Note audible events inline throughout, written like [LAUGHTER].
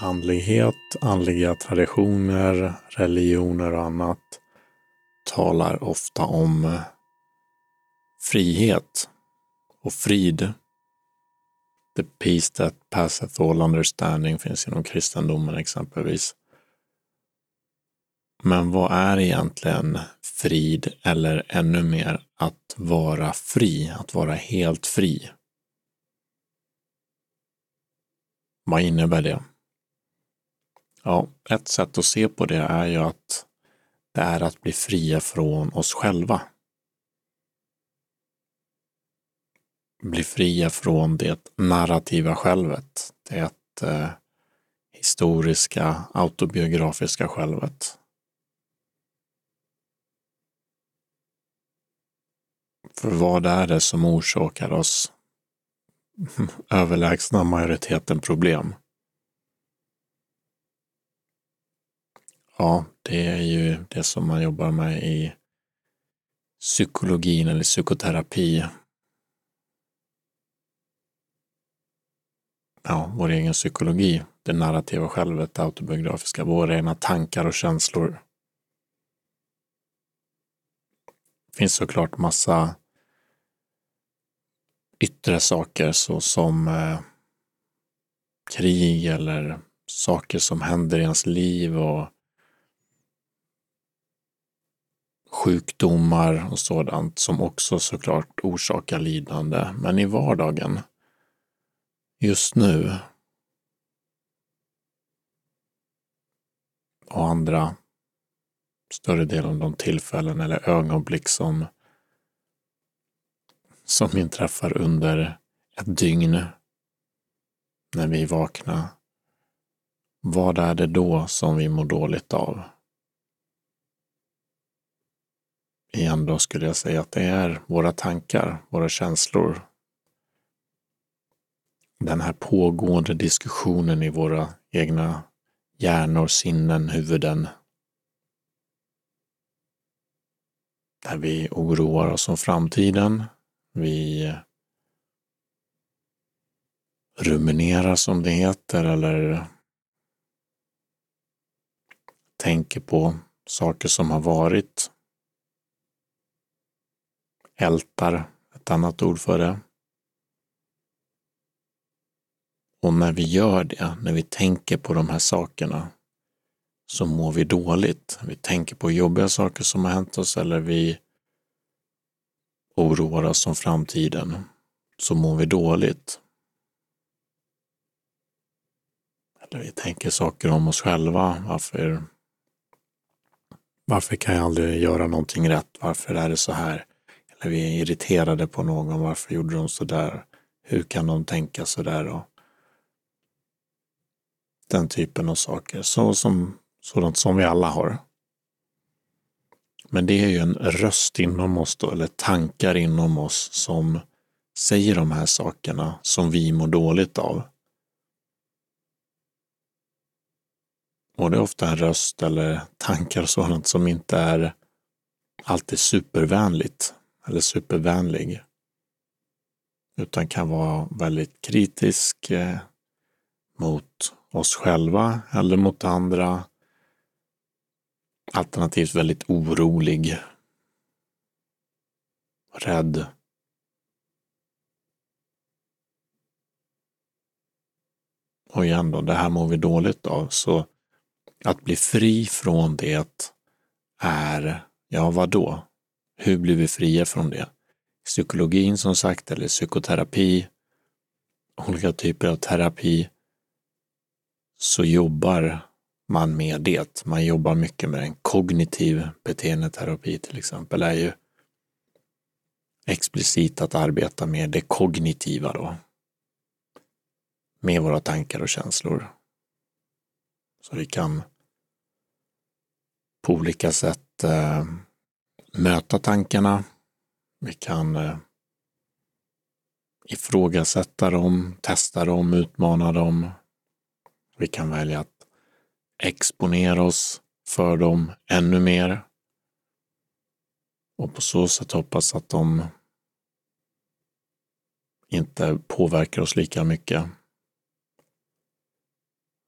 andlighet, andliga traditioner, religioner och annat talar ofta om eh, frihet och frid. The peace that passeth all understanding finns inom kristendomen exempelvis. Men vad är egentligen frid eller ännu mer att vara fri, att vara helt fri? Vad innebär det? Ja, ett sätt att se på det är ju att det är att bli fria från oss själva. Bli fria från det narrativa självet, det eh, historiska, autobiografiska självet. För vad är det som orsakar oss [LAUGHS] överlägsna majoriteten problem? Ja, det är ju det som man jobbar med i psykologin eller psykoterapi. Ja, vår egen psykologi, det narrativa självet, det autobiografiska, våra egna tankar och känslor. Det finns såklart massa yttre saker såsom eh, krig eller saker som händer i ens liv och sjukdomar och sådant som också såklart orsakar lidande. Men i vardagen, just nu och andra större delen av de tillfällen eller ögonblick som, som inträffar under ett dygn när vi är vakna. Vad är det då som vi mår dåligt av? Igen då skulle jag säga att det är våra tankar, våra känslor. Den här pågående diskussionen i våra egna hjärnor, sinnen, huvuden. Där vi oroar oss om framtiden. Vi ruminerar som det heter eller tänker på saker som har varit ältar, ett annat ord för det. Och när vi gör det, när vi tänker på de här sakerna, så mår vi dåligt. Vi tänker på jobbiga saker som har hänt oss eller vi oroar oss om framtiden, så mår vi dåligt. Eller vi tänker saker om oss själva. Varför, varför kan jag aldrig göra någonting rätt? Varför är det så här? Eller vi är irriterade på någon. Varför gjorde de så där? Hur kan de tänka så där? Och den typen av saker. Så som, sådant som vi alla har. Men det är ju en röst inom oss då, eller tankar inom oss som säger de här sakerna som vi mår dåligt av. Och det är ofta en röst eller tankar och sådant som inte är alltid supervänligt eller supervänlig. Utan kan vara väldigt kritisk eh, mot oss själva eller mot andra. Alternativt väldigt orolig. Rädd. Och igen då, det här mår vi dåligt av. Så att bli fri från det är, ja vadå? Hur blir vi fria från det? Psykologin som sagt, eller psykoterapi, olika typer av terapi, så jobbar man med det. Man jobbar mycket med en kognitiv beteendeterapi till exempel, är ju explicit att arbeta med det kognitiva då. Med våra tankar och känslor. Så vi kan på olika sätt eh, möta tankarna. Vi kan eh, ifrågasätta dem, testa dem, utmana dem. Vi kan välja att exponera oss för dem ännu mer och på så sätt hoppas att de inte påverkar oss lika mycket.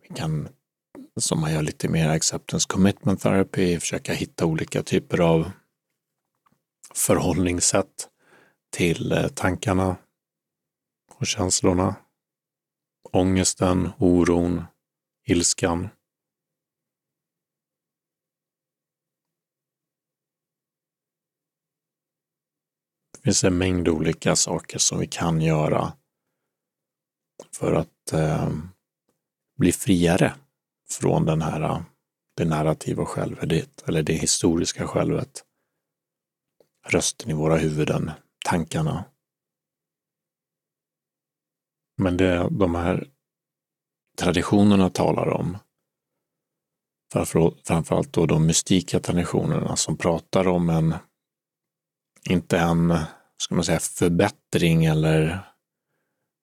Vi kan, som man gör lite mer acceptance commitment therapy, försöka hitta olika typer av förhållningssätt till eh, tankarna och känslorna. Ångesten, oron, ilskan. Det finns en mängd olika saker som vi kan göra för att eh, bli friare från den här, eh, det narrativa självet, eller det historiska självet. Rösten i våra huvuden, tankarna. Men det de här traditionerna talar om, framförallt då de mystika traditionerna som pratar om en, inte en, ska man säga, förbättring eller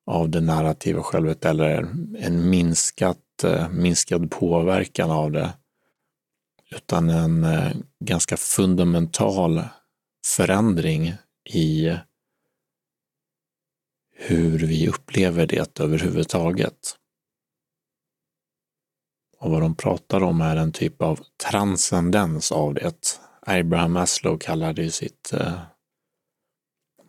av det narrativa självet eller en minskat, eh, minskad påverkan av det, utan en eh, ganska fundamental förändring i hur vi upplever det överhuvudtaget. Och vad de pratar om är en typ av transcendens av det. Abraham Maslow kallade ju sitt eh,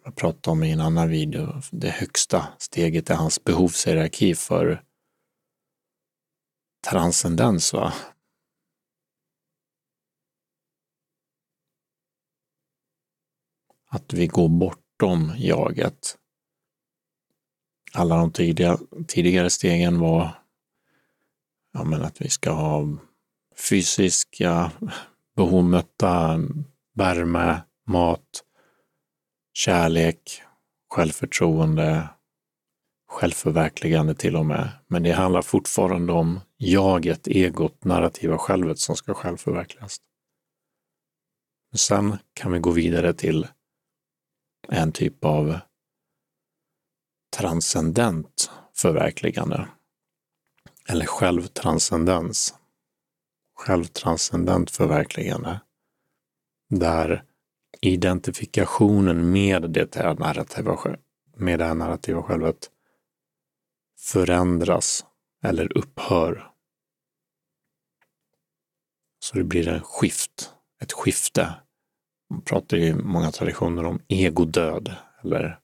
jag pratade om i en annan video, det högsta steget i hans behovshierarki för transcendens. Va? Att vi går bortom jaget. Alla de tidiga, tidigare stegen var ja, men att vi ska ha fysiska behov mötta, värme, mat, kärlek, självförtroende, självförverkligande till och med. Men det handlar fortfarande om jaget, egot, narrativa självet som ska självförverkligas. Sen kan vi gå vidare till en typ av transcendent förverkligande. Eller självtranscendens. Självtranscendent förverkligande. Där identifikationen med det här narrativa, med det här narrativa självet förändras eller upphör. Så det blir en skift, ett skifte. Man pratar i många traditioner om egodöd eller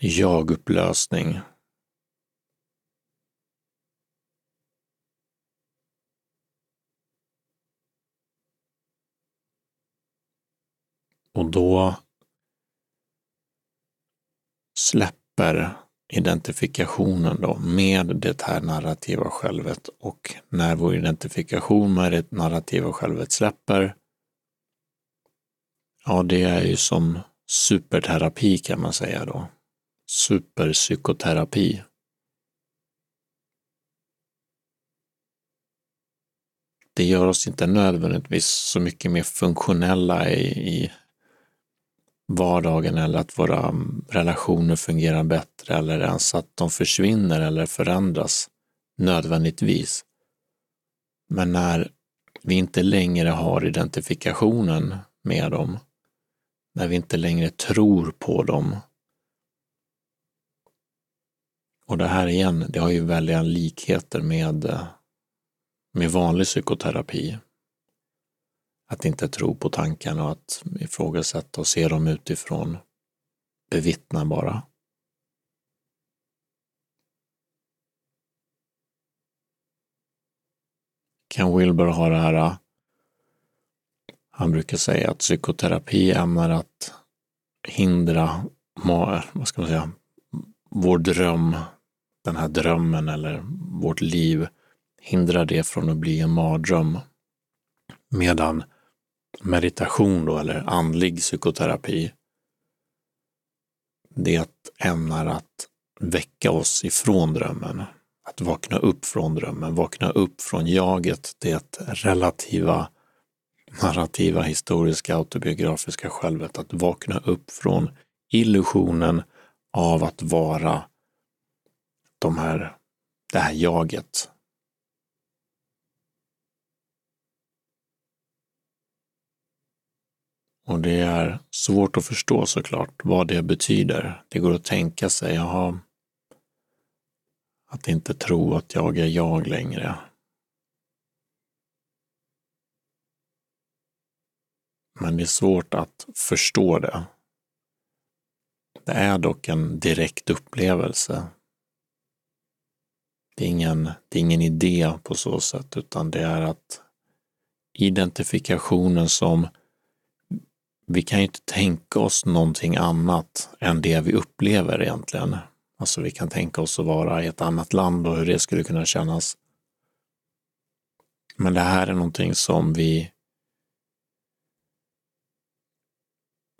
jagupplösning. Och då släpper identifikationen då med det här narrativa självet och när vår identifikation med det narrativa självet släpper, ja, det är ju som superterapi kan man säga då. Superpsykoterapi. Det gör oss inte nödvändigtvis så mycket mer funktionella i, i vardagen eller att våra relationer fungerar bättre eller ens att de försvinner eller förändras nödvändigtvis. Men när vi inte längre har identifikationen med dem, när vi inte längre tror på dem. Och det här igen, det har ju väldiga likheter med, eh, med vanlig psykoterapi. Att inte tro på tankarna och att ifrågasätta och se dem utifrån. Bevittna bara. Ken Wilber har det här, eh, han brukar säga att psykoterapi ämnar att hindra, vad ska man säga, vår dröm, den här drömmen eller vårt liv, hindrar det från att bli en mardröm. Medan meditation då, eller andlig psykoterapi, det ämnar att väcka oss ifrån drömmen. Att vakna upp från drömmen, vakna upp från jaget, det relativa, narrativa, historiska, autobiografiska självet. Att vakna upp från illusionen av att vara de här, det här jaget, Och det är svårt att förstå såklart vad det betyder. Det går att tänka sig, jaha, Att inte tro att jag är jag längre. Men det är svårt att förstå det. Det är dock en direkt upplevelse. Det är ingen, det är ingen idé på så sätt, utan det är att identifikationen som vi kan ju inte tänka oss någonting annat än det vi upplever egentligen. Alltså vi kan tänka oss att vara i ett annat land och hur det skulle kunna kännas. Men det här är någonting som vi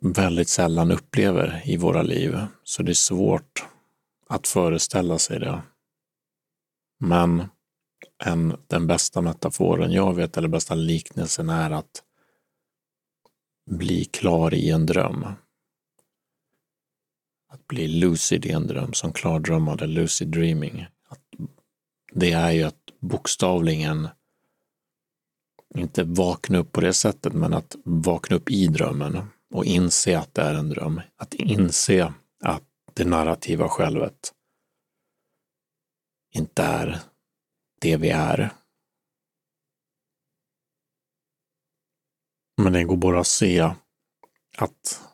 väldigt sällan upplever i våra liv, så det är svårt att föreställa sig det. Men en, den bästa metaforen jag vet, eller bästa liknelsen, är att bli klar i en dröm. Att bli lucid i en dröm, som klardrömmade, lucid dreaming. Att det är ju att bokstavligen inte vakna upp på det sättet, men att vakna upp i drömmen och inse att det är en dröm. Att inse att det narrativa självet inte är det vi är. Men det går bara att se att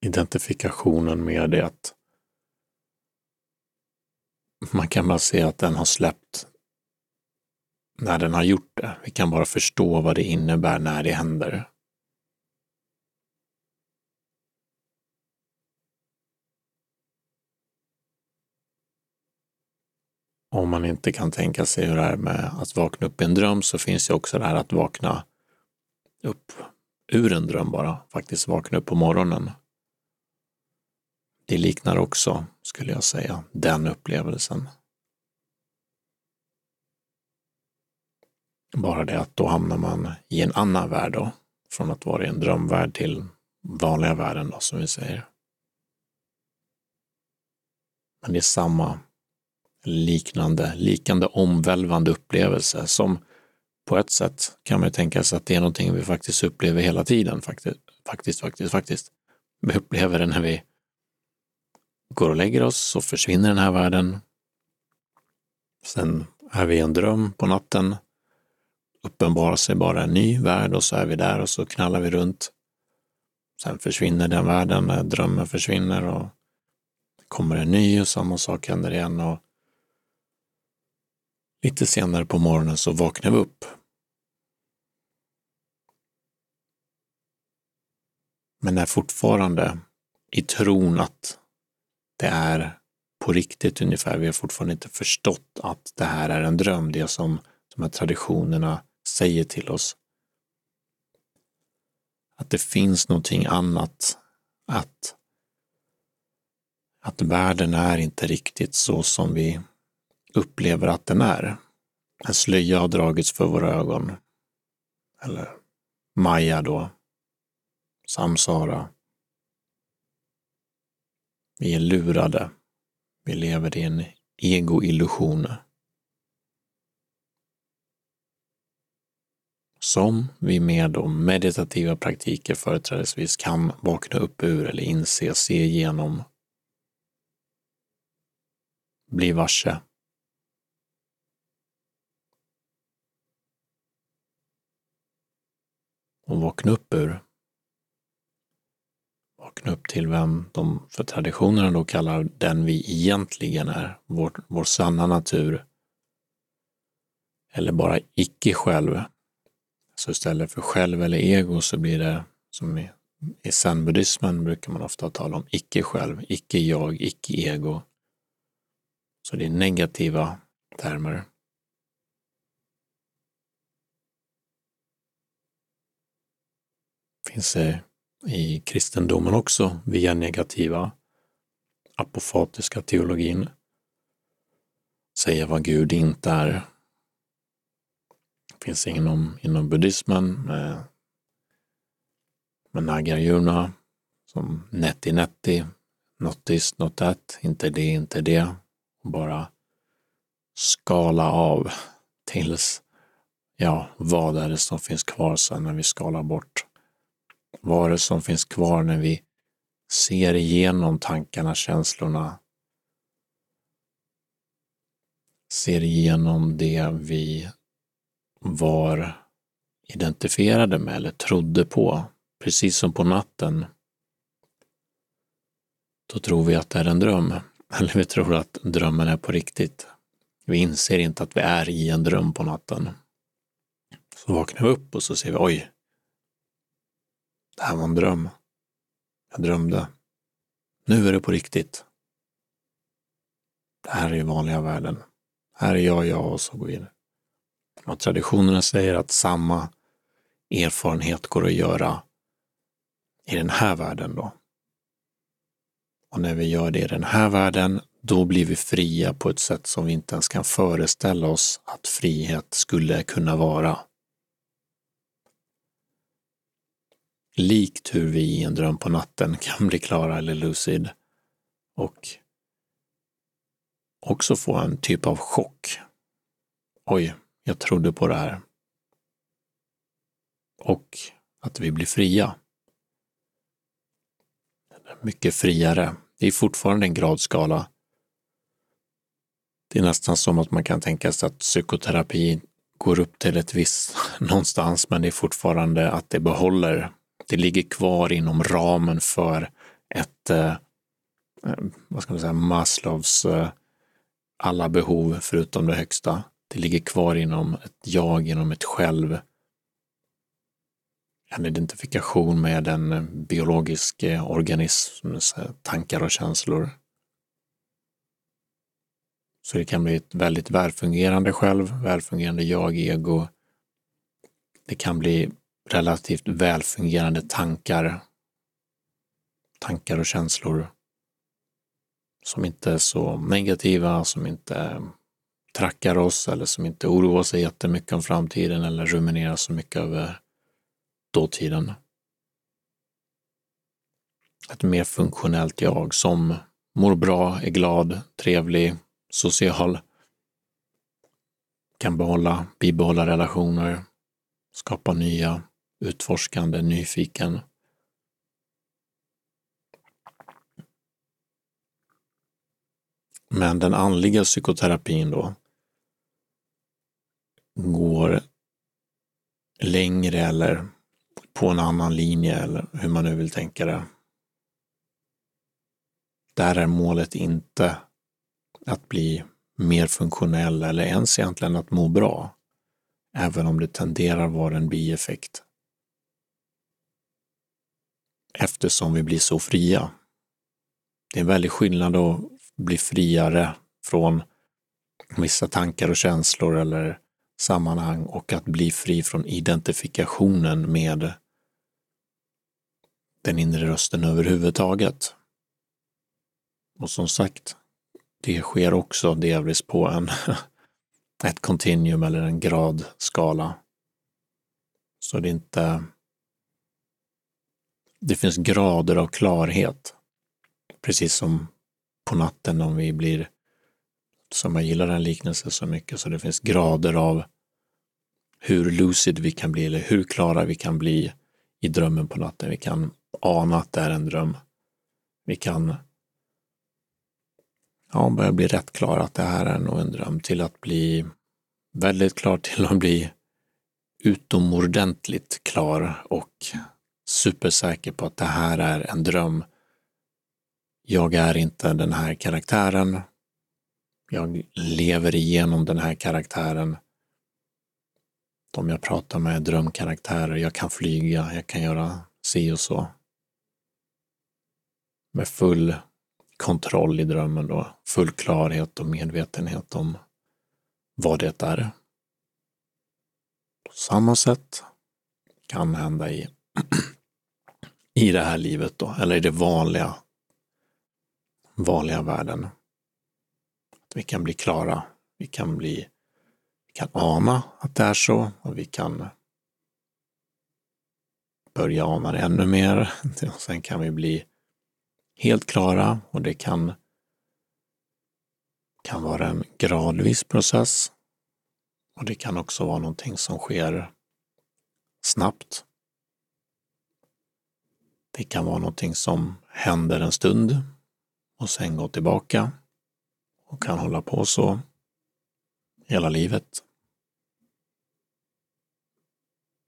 identifikationen med det, att man kan bara se att den har släppt när den har gjort det. Vi kan bara förstå vad det innebär när det händer. Om man inte kan tänka sig hur det är med att vakna upp i en dröm så finns det också det här att vakna upp ur en dröm bara, faktiskt vakna upp på morgonen. Det liknar också, skulle jag säga, den upplevelsen. Bara det att då hamnar man i en annan värld då, från att vara i en drömvärld till vanliga världen då, som vi säger. Men det är samma liknande, likande omvälvande upplevelse som på ett sätt kan man ju tänka sig att det är någonting vi faktiskt upplever hela tiden. Faktiskt, faktiskt, faktiskt, faktiskt. Vi upplever det när vi går och lägger oss så försvinner den här världen. Sen är vi i en dröm på natten, uppenbarar sig bara en ny värld och så är vi där och så knallar vi runt. Sen försvinner den världen, drömmen försvinner och kommer en ny och samma sak händer igen. Och Lite senare på morgonen så vaknar vi upp. Men är fortfarande i tron att det är på riktigt ungefär. Vi har fortfarande inte förstått att det här är en dröm, det som de här traditionerna säger till oss. Att det finns någonting annat, att, att världen är inte riktigt så som vi upplever att den är. En slöja har dragits för våra ögon. Eller Maja då. Samsara. Vi är lurade. Vi lever i en egoillusion. Som vi med de meditativa praktiker företrädesvis kan vakna upp ur eller inse, se igenom, bli varse. Och vakna upp ur. Vakna upp till vem de för traditionerna då kallar den vi egentligen är, vår, vår sanna natur. Eller bara icke-själv. Så istället för själv eller ego så blir det som i, i zen-buddhismen brukar man ofta tala om icke-själv, icke-jag, icke-ego. Så det är negativa termer. Finns det i kristendomen också via negativa apofatiska teologin. Säga vad Gud inte är. Det finns inom, inom buddhismen med, med Nagarjuna som netti netti, not this, not that, inte det, inte det. Bara skala av tills, ja, vad är det som finns kvar sen när vi skalar bort vad det som finns kvar när vi ser igenom tankarna, känslorna? ser igenom det vi var identifierade med eller trodde på, precis som på natten, då tror vi att det är en dröm. [LAUGHS] Eller vi tror att drömmen är på riktigt. Vi inser inte att vi är i en dröm på natten. Så vaknar vi upp och så ser vi, oj, det här var en dröm. Jag drömde. Nu är det på riktigt. Det här är ju vanliga världen. Här är jag, jag och så går vi in. Och traditionerna säger att samma erfarenhet går att göra i den här världen då. Och när vi gör det i den här världen, då blir vi fria på ett sätt som vi inte ens kan föreställa oss att frihet skulle kunna vara. Likt hur vi i en dröm på natten kan bli klara eller lucid och också få en typ av chock. Oj, jag trodde på det här. Och att vi blir fria. Mycket friare. Det är fortfarande en gradskala. Det är nästan som att man kan tänka sig att psykoterapi går upp till ett visst [LAUGHS] någonstans, men det är fortfarande att det behåller, det ligger kvar inom ramen för ett, eh, eh, vad ska man säga, Maslows eh, alla behov förutom det högsta. Det ligger kvar inom ett jag, inom ett själv. En identifikation med en eh, biologisk eh, organisms tankar och känslor. Så det kan bli ett väldigt välfungerande själv, välfungerande jag, ego. Det kan bli relativt välfungerande tankar, tankar och känslor som inte är så negativa, som inte trackar oss eller som inte oroar sig jättemycket om framtiden eller ruminerar så mycket över dåtiden. Ett mer funktionellt jag som mår bra, är glad, trevlig, social, kan behålla, bibehålla relationer, skapa nya, utforskande, nyfiken. Men den andliga psykoterapin då går längre eller på en annan linje eller hur man nu vill tänka det. Där är målet inte att bli mer funktionell eller ens egentligen att må bra, även om det tenderar vara en bieffekt. Eftersom vi blir så fria. Det är en väldig skillnad att bli friare från vissa tankar och känslor eller sammanhang och att bli fri från identifikationen med den inre rösten överhuvudtaget. Och som sagt, det sker också delvis på en, [LAUGHS] ett kontinuum eller en gradskala. Så det är inte... Det finns grader av klarhet. Precis som på natten om vi blir, som jag gillar den liknelsen så mycket, så det finns grader av hur lucid vi kan bli eller hur klara vi kan bli i drömmen på natten. Vi kan ana att det är en dröm. Vi kan ja, börja bli rätt klara att det här är nog en dröm till att bli väldigt klar till att bli utomordentligt klar och supersäker på att det här är en dröm. Jag är inte den här karaktären. Jag lever igenom den här karaktären. De jag pratar med är drömkaraktärer. Jag kan flyga, jag kan göra si och så. Med full kontroll i drömmen då, full klarhet och medvetenhet om vad det är. På samma sätt kan hända i, [CLEARS THROAT] i det här livet då, eller i det vanliga, vanliga världen. Att vi kan bli klara, vi kan bli vi kan ana att det är så och vi kan börja ana det ännu mer. Och [LAUGHS] sen kan vi bli helt klara och det kan, kan vara en gradvis process. Och det kan också vara någonting som sker snabbt. Det kan vara någonting som händer en stund och sen går tillbaka och kan hålla på så hela livet.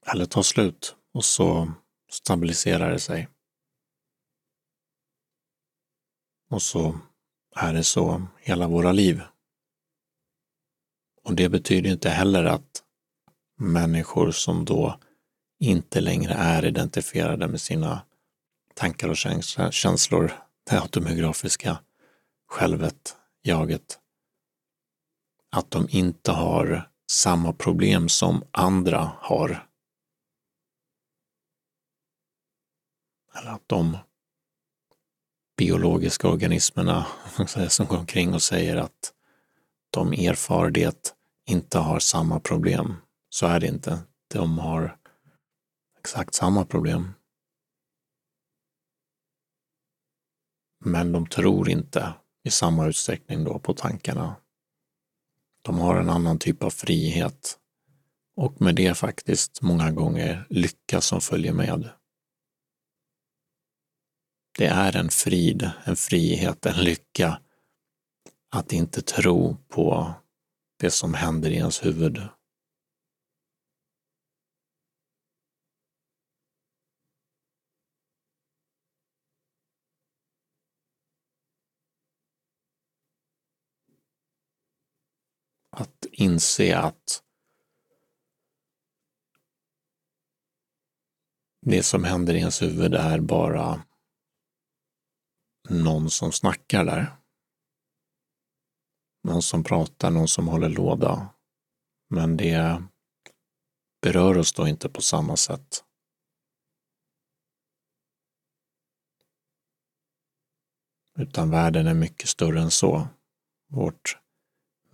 Eller ta slut och så stabiliserar det sig. Och så är det så hela våra liv. Och det betyder inte heller att människor som då inte längre är identifierade med sina tankar och känslor, det autobiografiska självet, jaget, att de inte har samma problem som andra har. Eller att de biologiska organismerna [LAUGHS] som går omkring och säger att de erfar det inte har samma problem. Så är det inte. De har exakt samma problem. Men de tror inte i samma utsträckning då på tankarna. De har en annan typ av frihet och med det faktiskt många gånger lycka som följer med. Det är en frid, en frihet, en lycka att inte tro på det som händer i ens huvud. Att inse att det som händer i ens huvud är bara någon som snackar där. Någon som pratar, någon som håller låda. Men det berör oss då inte på samma sätt. Utan världen är mycket större än så. Vårt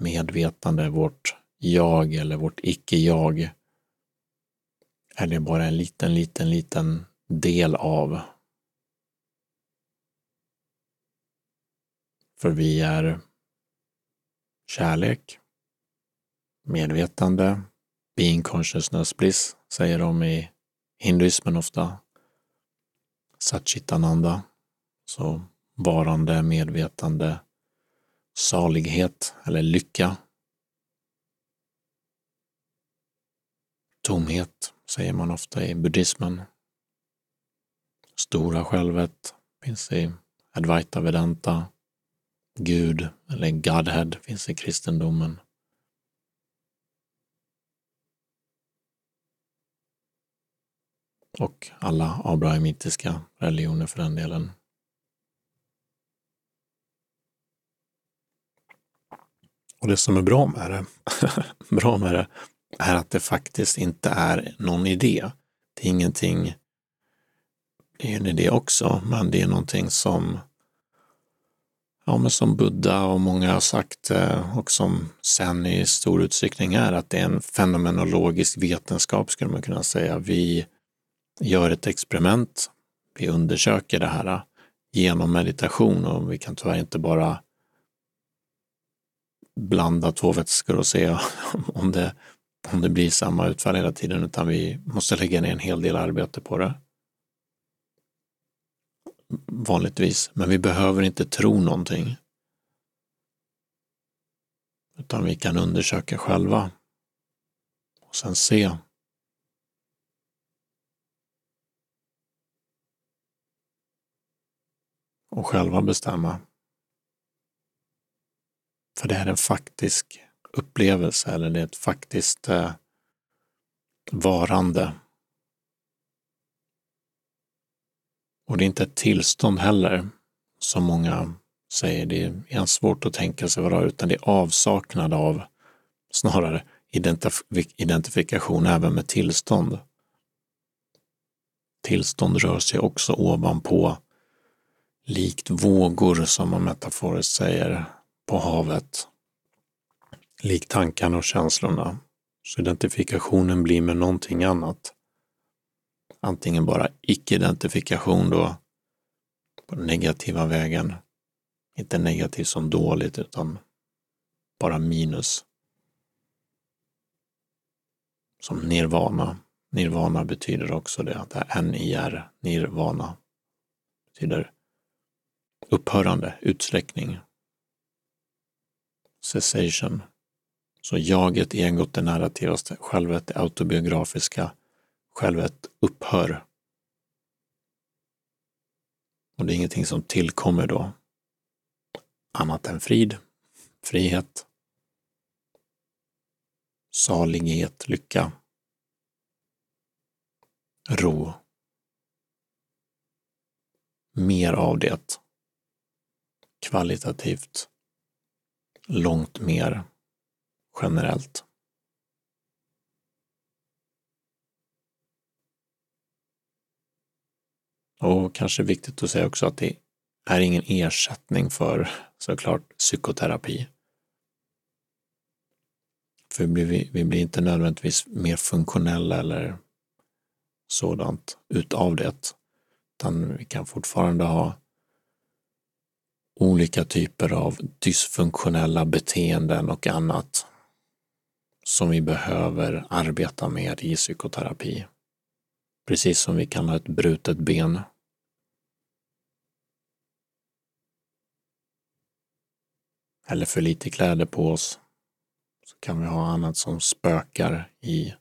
medvetande, vårt jag eller vårt icke-jag är det bara en liten, liten, liten del av. För vi är kärlek, medvetande, being consciousness bliss, säger de i hinduismen ofta. Satchitananda, så varande, medvetande, salighet eller lycka. Tomhet säger man ofta i buddhismen. Stora självet finns i Advaita Vedanta. Gud, eller Godhead, finns i kristendomen. Och alla abrahamitiska religioner för den delen. Och det som är bra med det, [LAUGHS] bra med det är att det faktiskt inte är någon idé. Det är ingenting, det är en idé också, men det är någonting som ja, men som Buddha och många har sagt eh, och som sen i stor utsträckning är att det är en fenomenologisk vetenskap skulle man kunna säga. Vi gör ett experiment, vi undersöker det här eh, genom meditation och vi kan tyvärr inte bara blanda två vätskor och se [LAUGHS] om det, om det blir samma utfall hela tiden, utan vi måste lägga ner en hel del arbete på det vanligtvis, men vi behöver inte tro någonting. Utan vi kan undersöka själva och sen se. Och själva bestämma. För det är en faktisk upplevelse eller det är ett faktiskt eh, varande Och det är inte ett tillstånd heller, som många säger. Det är svårt att tänka sig vad det är, utan det är avsaknad av snarare identif identifikation även med tillstånd. Tillstånd rör sig också ovanpå, likt vågor som man metaforiskt säger, på havet. Likt tankarna och känslorna. Så identifikationen blir med någonting annat antingen bara icke-identifikation då, på den negativa vägen. Inte negativt som dåligt, utan bara minus. Som nirvana. Nirvana betyder också det, att det är N-I-R, nirvana. Betyder upphörande, utsläckning. Cessation. Så jaget, egot, det narrativa självet, det autobiografiska självet upphör. Och det är ingenting som tillkommer då, annat än frid, frihet, salighet, lycka, ro. Mer av det. Kvalitativt. Långt mer generellt. Och kanske viktigt att säga också att det är ingen ersättning för såklart psykoterapi. För vi blir, vi blir inte nödvändigtvis mer funktionella eller sådant utav det. Utan vi kan fortfarande ha olika typer av dysfunktionella beteenden och annat som vi behöver arbeta med i psykoterapi. Precis som vi kan ha ett brutet ben. Eller för lite kläder på oss. Så kan vi ha annat som spökar i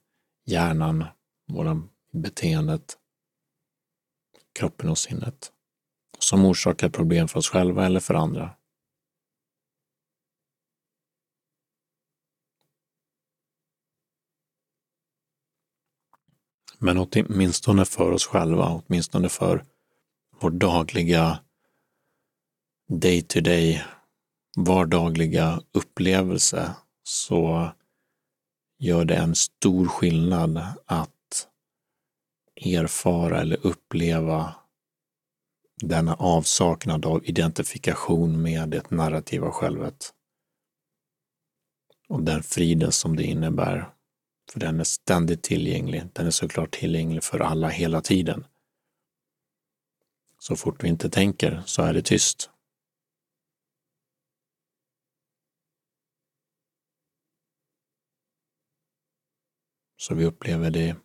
hjärnan, våra beteendet, kroppen och sinnet. Som orsakar problem för oss själva eller för andra. Men åtminstone för oss själva, åtminstone för vår dagliga day to day, vardagliga upplevelse så gör det en stor skillnad att erfara eller uppleva denna avsaknad av identifikation med det narrativa självet och den friden som det innebär för den är ständigt tillgänglig. Den är såklart tillgänglig för alla hela tiden. Så fort vi inte tänker så är det tyst. Så vi upplever det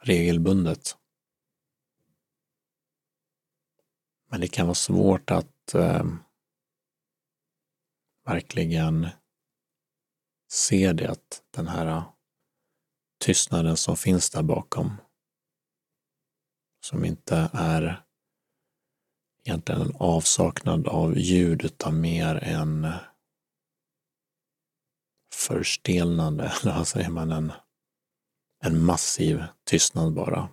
regelbundet. Men det kan vara svårt att eh, verkligen se det, att den här tystnaden som finns där bakom. Som inte är egentligen en avsaknad av ljud utan mer en förstelnande, [LAUGHS] eller vad säger man, en, en massiv tystnad bara.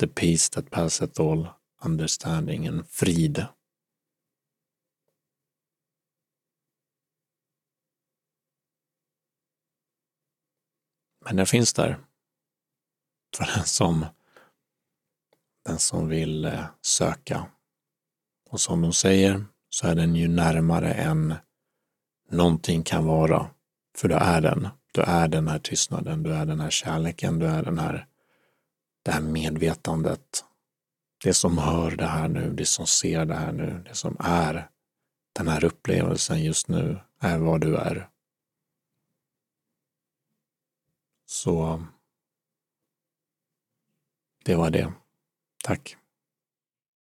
The peace that passeth all understanding, en frid. Men den finns där för den som, den som vill eh, söka. Och som de säger så är den ju närmare än någonting kan vara. För du är den. Du är den här tystnaden, du är den här kärleken, du är den här, det här medvetandet. Det som hör det här nu, det som ser det här nu, det som är den här upplevelsen just nu är vad du är. Så det var det. Tack.